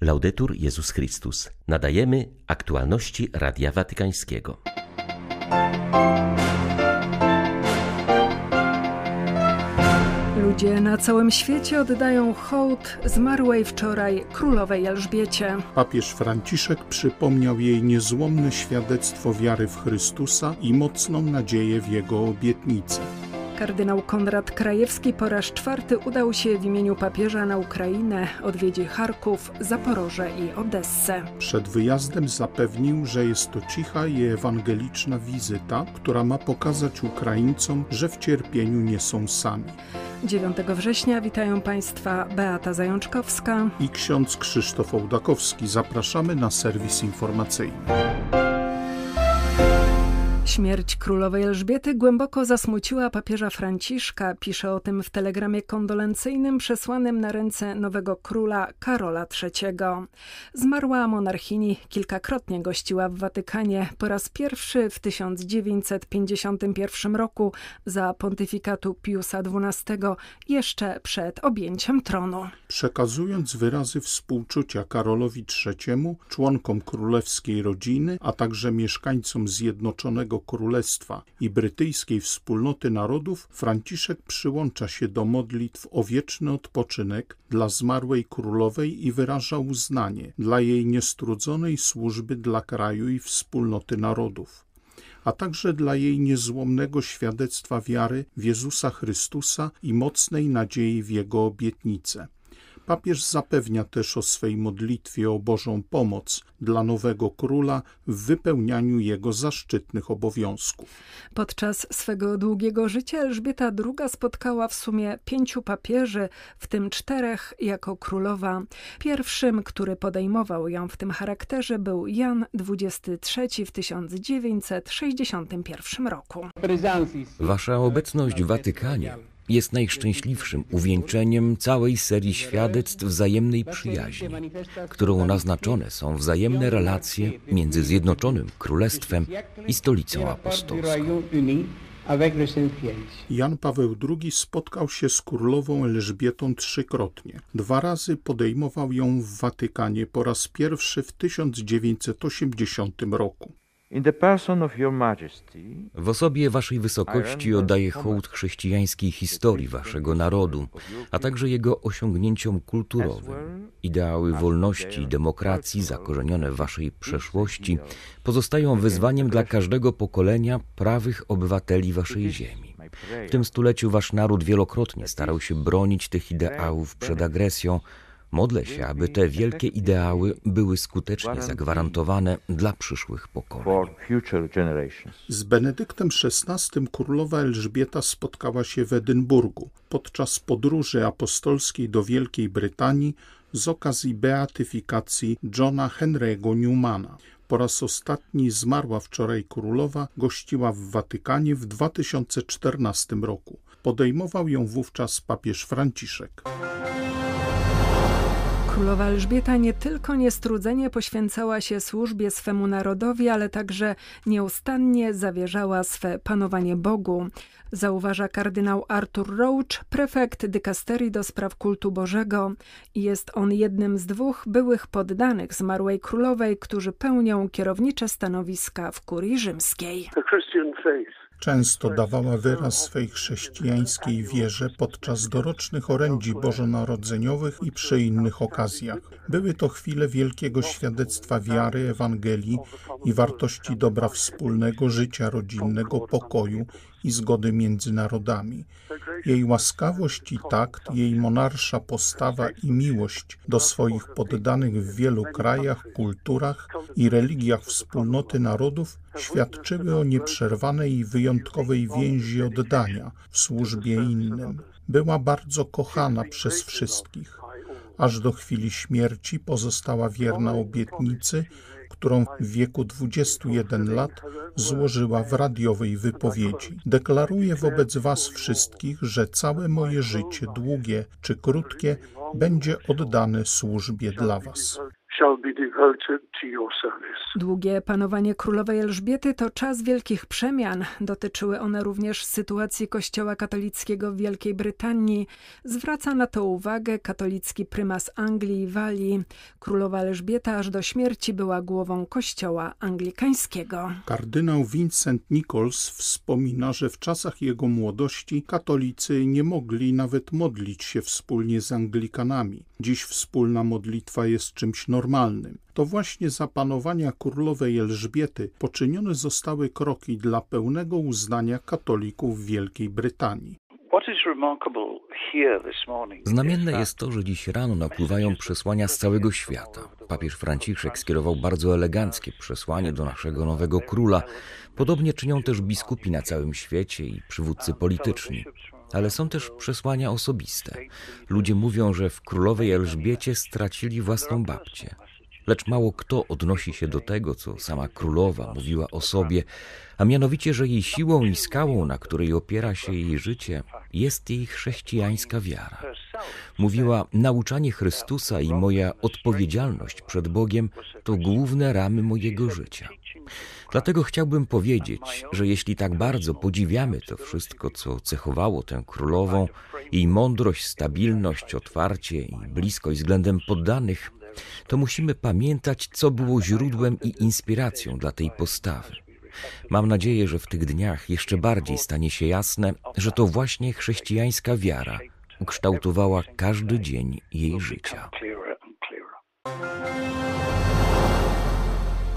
Laudetur Jezus Chrystus. Nadajemy aktualności Radia Watykańskiego. Ludzie na całym świecie oddają hołd zmarłej wczoraj królowej Elżbiecie. Papież Franciszek przypomniał jej niezłomne świadectwo wiary w Chrystusa i mocną nadzieję w Jego obietnice. Kardynał Konrad Krajewski po raz czwarty udał się w imieniu papieża na Ukrainę, odwiedzi Charków, Zaporoże i Odessę. Przed wyjazdem zapewnił, że jest to cicha i ewangeliczna wizyta, która ma pokazać Ukraińcom, że w cierpieniu nie są sami. 9 września witają Państwa Beata Zajączkowska i ksiądz Krzysztof Ołdakowski. Zapraszamy na serwis informacyjny. Śmierć królowej Elżbiety głęboko zasmuciła papieża Franciszka. Pisze o tym w telegramie kondolencyjnym przesłanym na ręce nowego króla Karola III. Zmarła monarchini kilkakrotnie gościła w Watykanie. Po raz pierwszy w 1951 roku za pontyfikatu Piusa XII, jeszcze przed objęciem tronu. Przekazując wyrazy współczucia Karolowi III, członkom królewskiej rodziny, a także mieszkańcom Zjednoczonego Królestwa i brytyjskiej wspólnoty narodów, Franciszek przyłącza się do modlitw o wieczny odpoczynek dla zmarłej królowej i wyraża uznanie dla jej niestrudzonej służby dla kraju i wspólnoty narodów a także dla jej niezłomnego świadectwa wiary w Jezusa Chrystusa i mocnej nadziei w Jego obietnice. Papież zapewnia też o swej modlitwie o Bożą pomoc dla nowego króla w wypełnianiu jego zaszczytnych obowiązków. Podczas swego długiego życia Elżbieta II spotkała w sumie pięciu papieży, w tym czterech jako królowa. Pierwszym, który podejmował ją w tym charakterze był Jan XXIII w 1961 roku. Wasza obecność w Watykanie jest najszczęśliwszym uwieńczeniem całej serii świadectw wzajemnej przyjaźni, którą naznaczone są wzajemne relacje między Zjednoczonym Królestwem i Stolicą Apostolską. Jan Paweł II spotkał się z królową Elżbietą trzykrotnie. Dwa razy podejmował ją w Watykanie po raz pierwszy w 1980 roku. W osobie Waszej Wysokości oddaję hołd chrześcijańskiej historii Waszego narodu, a także jego osiągnięciom kulturowym. Ideały wolności i demokracji zakorzenione w Waszej przeszłości pozostają wyzwaniem dla każdego pokolenia prawych obywateli Waszej ziemi. W tym stuleciu Wasz naród wielokrotnie starał się bronić tych ideałów przed agresją, Modlę się, aby te wielkie ideały były skutecznie zagwarantowane dla przyszłych pokoleń. Z Benedyktem XVI królowa Elżbieta spotkała się w Edynburgu podczas podróży apostolskiej do Wielkiej Brytanii z okazji beatyfikacji Johna Henry'ego Newmana. Po raz ostatni zmarła wczoraj królowa, gościła w Watykanie w 2014 roku. Podejmował ją wówczas papież Franciszek. Królowa Elżbieta nie tylko niestrudzenie poświęcała się służbie swemu narodowi, ale także nieustannie zawierzała swe panowanie Bogu. Zauważa kardynał Arthur Roach, prefekt dykasterii do spraw kultu Bożego. Jest on jednym z dwóch byłych poddanych zmarłej królowej, którzy pełnią kierownicze stanowiska w kurii rzymskiej. Często dawała wyraz swej chrześcijańskiej wierze podczas dorocznych orędzi bożonarodzeniowych i przy innych okazjach. Były to chwile wielkiego świadectwa wiary, Ewangelii i wartości dobra wspólnego, życia rodzinnego, pokoju i zgody między narodami. Jej łaskawość i takt, jej monarsza postawa i miłość do swoich poddanych w wielu krajach, kulturach i religiach wspólnoty narodów świadczyły o nieprzerwanej i wyjątkowej więzi oddania w służbie innym. Była bardzo kochana przez wszystkich. Aż do chwili śmierci pozostała wierna obietnicy, którą w wieku 21 lat złożyła w radiowej wypowiedzi. Deklaruję wobec Was wszystkich, że całe moje życie, długie czy krótkie, będzie oddane służbie dla Was. Długie panowanie królowej Elżbiety to czas wielkich przemian. Dotyczyły one również sytuacji Kościoła katolickiego w Wielkiej Brytanii. Zwraca na to uwagę katolicki prymas Anglii i Walii. Królowa Elżbieta aż do śmierci była głową Kościoła anglikańskiego. Kardynał Vincent Nichols wspomina, że w czasach jego młodości katolicy nie mogli nawet modlić się wspólnie z Anglikanami. Dziś wspólna modlitwa jest czymś normalnym. To właśnie za panowania królowej Elżbiety poczynione zostały kroki dla pełnego uznania katolików w Wielkiej Brytanii. Znamienne jest to, że dziś rano napływają przesłania z całego świata. Papież Franciszek skierował bardzo eleganckie przesłanie do naszego nowego króla. Podobnie czynią też biskupi na całym świecie i przywódcy polityczni. Ale są też przesłania osobiste. Ludzie mówią, że w królowej Elżbiecie stracili własną babcię. Lecz mało kto odnosi się do tego, co sama królowa mówiła o sobie, a mianowicie, że jej siłą i skałą, na której opiera się jej życie, jest jej chrześcijańska wiara. Mówiła, nauczanie Chrystusa i moja odpowiedzialność przed Bogiem to główne ramy mojego życia. Dlatego chciałbym powiedzieć, że jeśli tak bardzo podziwiamy to wszystko, co cechowało tę królową, jej mądrość, stabilność, otwarcie i bliskość względem poddanych, to musimy pamiętać, co było źródłem i inspiracją dla tej postawy. Mam nadzieję, że w tych dniach jeszcze bardziej stanie się jasne, że to właśnie chrześcijańska wiara ukształtowała każdy dzień jej życia.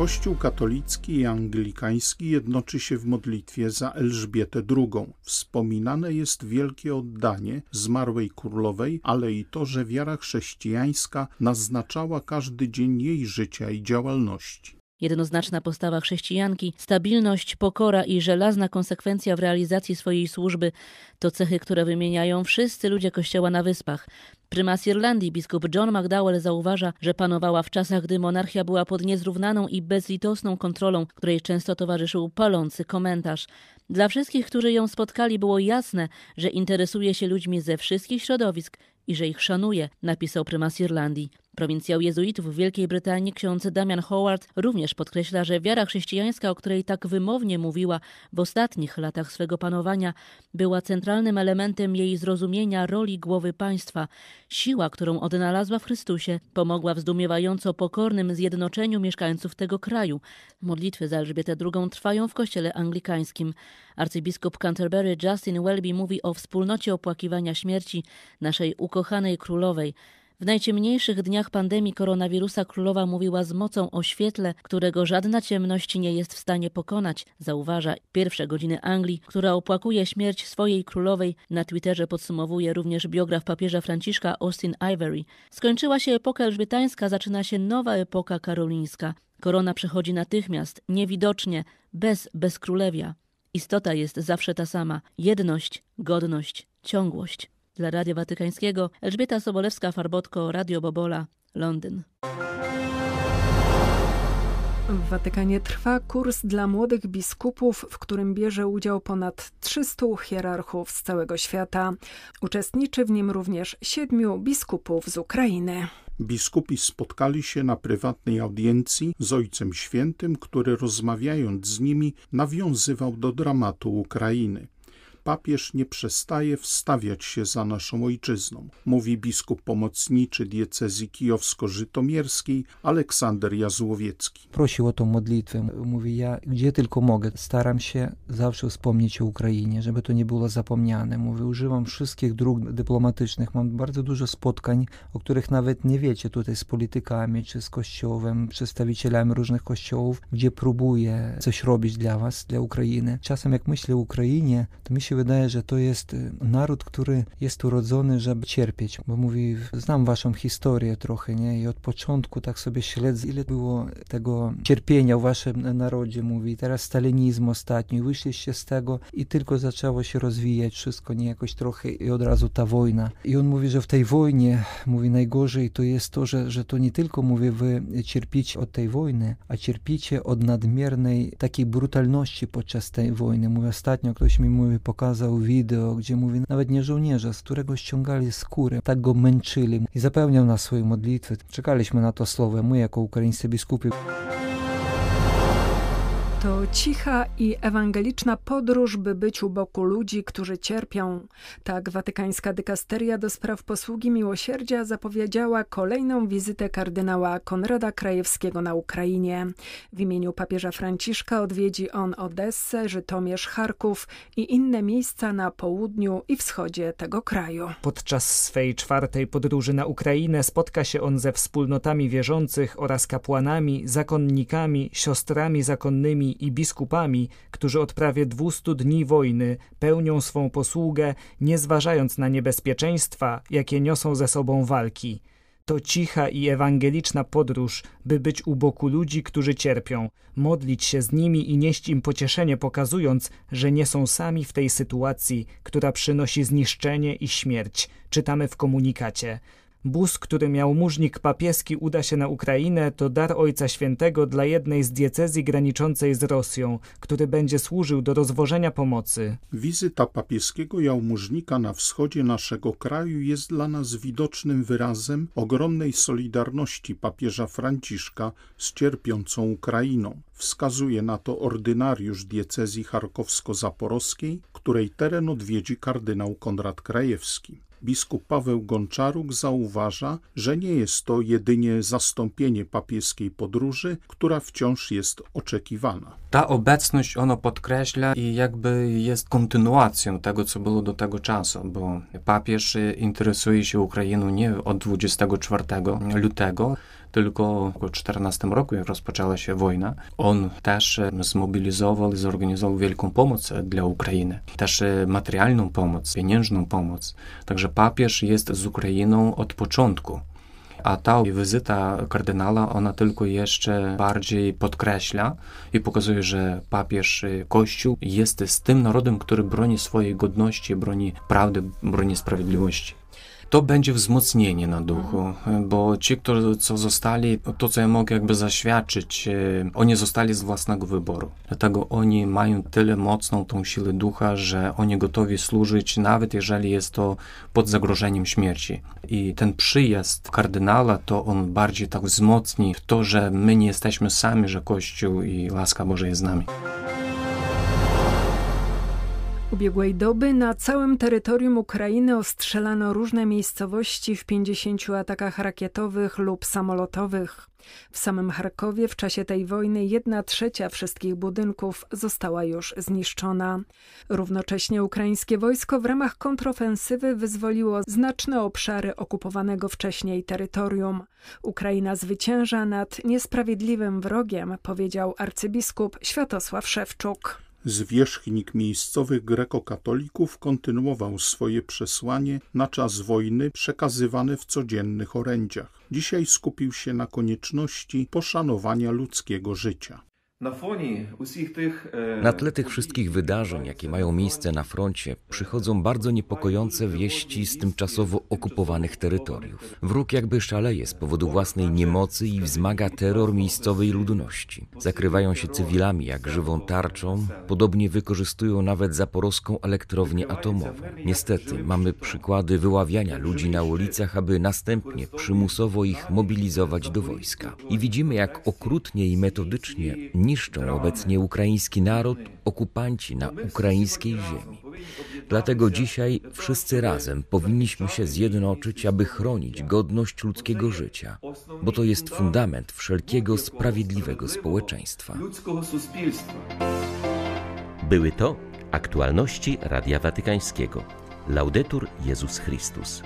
Kościół katolicki i anglikański jednoczy się w modlitwie za Elżbietę II. Wspominane jest wielkie oddanie zmarłej królowej, ale i to, że wiara chrześcijańska naznaczała każdy dzień jej życia i działalności. Jednoznaczna postawa chrześcijanki, stabilność, pokora i żelazna konsekwencja w realizacji swojej służby to cechy, które wymieniają wszyscy ludzie Kościoła na Wyspach. Prymas Irlandii, biskup John McDowell zauważa, że panowała w czasach, gdy monarchia była pod niezrównaną i bezlitosną kontrolą, której często towarzyszył palący komentarz. Dla wszystkich, którzy ją spotkali, było jasne, że interesuje się ludźmi ze wszystkich środowisk i że ich szanuje, napisał prymas Irlandii. Prowincjał jezuitów w Wielkiej Brytanii ksiądz Damian Howard również podkreśla, że wiara chrześcijańska, o której tak wymownie mówiła w ostatnich latach swego panowania, była centralnym elementem jej zrozumienia roli głowy państwa. Siła, którą odnalazła w Chrystusie, pomogła w zdumiewająco pokornym zjednoczeniu mieszkańców tego kraju. Modlitwy za Elżbietę II trwają w kościele anglikańskim. Arcybiskup Canterbury Justin Welby mówi o wspólnocie opłakiwania śmierci naszej ukochanej królowej. W najciemniejszych dniach pandemii koronawirusa królowa mówiła z mocą o świetle, którego żadna ciemność nie jest w stanie pokonać, zauważa pierwsze godziny Anglii, która opłakuje śmierć swojej królowej. Na Twitterze podsumowuje również biograf papieża Franciszka Austin Ivory. Skończyła się epoka elżbietańska, zaczyna się nowa epoka karolińska. Korona przechodzi natychmiast, niewidocznie, bez bezkrólewia. Istota jest zawsze ta sama: jedność, godność, ciągłość. Dla Radia Watykańskiego Elżbieta Sobolewska-Farbotko, Radio Bobola, Londyn. W Watykanie trwa kurs dla młodych biskupów, w którym bierze udział ponad 300 hierarchów z całego świata. Uczestniczy w nim również siedmiu biskupów z Ukrainy. Biskupi spotkali się na prywatnej audiencji z Ojcem Świętym, który rozmawiając z nimi nawiązywał do dramatu Ukrainy papież nie przestaje wstawiać się za naszą ojczyzną, mówi biskup pomocniczy diecezji kijowsko-żytomierskiej Aleksander Jazłowiecki. Prosił o tą modlitwę. Mówi, ja gdzie tylko mogę, staram się zawsze wspomnieć o Ukrainie, żeby to nie było zapomniane. Mówi, używam wszystkich dróg dyplomatycznych. Mam bardzo dużo spotkań, o których nawet nie wiecie tutaj z politykami, czy z kościołem, przedstawicielami różnych kościołów, gdzie próbuję coś robić dla was, dla Ukrainy. Czasem jak myślę o Ukrainie, to mi się wydaje, że to jest y, naród, który jest urodzony, żeby cierpieć, bo mówi, znam waszą historię trochę, nie? I od początku tak sobie śledzę, ile było tego cierpienia w waszym narodzie, mówi. Teraz stalinizm ostatni, wyszliście z tego i tylko zaczęło się rozwijać wszystko, nie? Jakoś trochę i od razu ta wojna. I on mówi, że w tej wojnie, mówi, najgorzej to jest to, że, że to nie tylko, mówi, wy cierpicie od tej wojny, a cierpicie od nadmiernej takiej brutalności podczas tej wojny. Mówi, ostatnio ktoś mi mówi, pokazał pokazał wideo, gdzie mówi, nawet nie żołnierza, z którego ściągali skórę, tak go męczyli i zapewniał nas swoje modlitwy. Czekaliśmy na to słowo, my jako ukraińscy biskupi. To cicha i ewangeliczna podróż, by być u boku ludzi, którzy cierpią. Tak watykańska dykasteria do spraw posługi miłosierdzia zapowiedziała kolejną wizytę kardynała Konrada Krajewskiego na Ukrainie. W imieniu papieża Franciszka odwiedzi on Odessę, Żytomierz, Charków i inne miejsca na południu i wschodzie tego kraju. Podczas swej czwartej podróży na Ukrainę spotka się on ze wspólnotami wierzących oraz kapłanami, zakonnikami, siostrami zakonnymi i biskupami, którzy od prawie 200 dni wojny pełnią swą posługę, nie zważając na niebezpieczeństwa, jakie niosą ze sobą walki. To cicha i ewangeliczna podróż, by być u boku ludzi, którzy cierpią, modlić się z nimi i nieść im pocieszenie, pokazując, że nie są sami w tej sytuacji, która przynosi zniszczenie i śmierć. Czytamy w komunikacie. Bus, który miał mużnik papieski, uda się na Ukrainę, to dar Ojca Świętego dla jednej z diecezji graniczącej z Rosją, który będzie służył do rozwożenia pomocy. Wizyta papieskiego jałmużnika na wschodzie naszego kraju jest dla nas widocznym wyrazem ogromnej solidarności papieża Franciszka z cierpiącą Ukrainą. Wskazuje na to ordynariusz diecezji charkowsko-zaporowskiej, której teren odwiedzi kardynał Konrad Krajewski. Biskup Paweł Gonczaruk zauważa, że nie jest to jedynie zastąpienie papieskiej podróży, która wciąż jest oczekiwana. Ta obecność ono podkreśla i jakby jest kontynuacją tego, co było do tego czasu, bo papież interesuje się Ukrainą nie od 24 lutego, tylko w 14 roku, jak rozpoczęła się wojna, on też zmobilizował i zorganizował wielką pomoc dla Ukrainy. Też materialną pomoc, pieniężną pomoc. Także papież jest z Ukrainą od początku. A ta wizyta kardynała, ona tylko jeszcze bardziej podkreśla i pokazuje, że papież Kościół jest z tym narodem, który broni swojej godności, broni prawdy, broni sprawiedliwości to będzie wzmocnienie na duchu, bo ci, którzy co zostali, to co ja mogę jakby zaświadczyć, oni zostali z własnego wyboru. Dlatego oni mają tyle mocną tą siłę ducha, że oni gotowi służyć, nawet jeżeli jest to pod zagrożeniem śmierci. I ten przyjazd kardynała, to on bardziej tak wzmocni w to, że my nie jesteśmy sami, że Kościół i łaska Boża jest z nami. Ubiegłej doby na całym terytorium Ukrainy ostrzelano różne miejscowości w 50 atakach rakietowych lub samolotowych. W samym Charkowie w czasie tej wojny jedna trzecia wszystkich budynków została już zniszczona. Równocześnie ukraińskie wojsko w ramach kontrofensywy wyzwoliło znaczne obszary okupowanego wcześniej terytorium. Ukraina zwycięża nad niesprawiedliwym wrogiem, powiedział arcybiskup Światosław Szewczuk. Zwierzchnik miejscowych grekokatolików kontynuował swoje przesłanie na czas wojny przekazywane w codziennych orędziach. Dzisiaj skupił się na konieczności poszanowania ludzkiego życia. Na tle tych wszystkich wydarzeń, jakie mają miejsce na froncie, przychodzą bardzo niepokojące wieści z tymczasowo okupowanych terytoriów. Wróg jakby szaleje z powodu własnej niemocy i wzmaga terror miejscowej ludności. Zakrywają się cywilami jak żywą tarczą, podobnie wykorzystują nawet zaporowską elektrownię atomową. Niestety mamy przykłady wyławiania ludzi na ulicach, aby następnie przymusowo ich mobilizować do wojska. I widzimy, jak okrutnie i metodycznie niszczą obecnie ukraiński naród okupanci na ukraińskiej ziemi. Dlatego dzisiaj wszyscy razem powinniśmy się zjednoczyć, aby chronić godność ludzkiego życia, bo to jest fundament wszelkiego sprawiedliwego społeczeństwa. Były to aktualności Radia Watykańskiego. Laudetur Jezus Chrystus.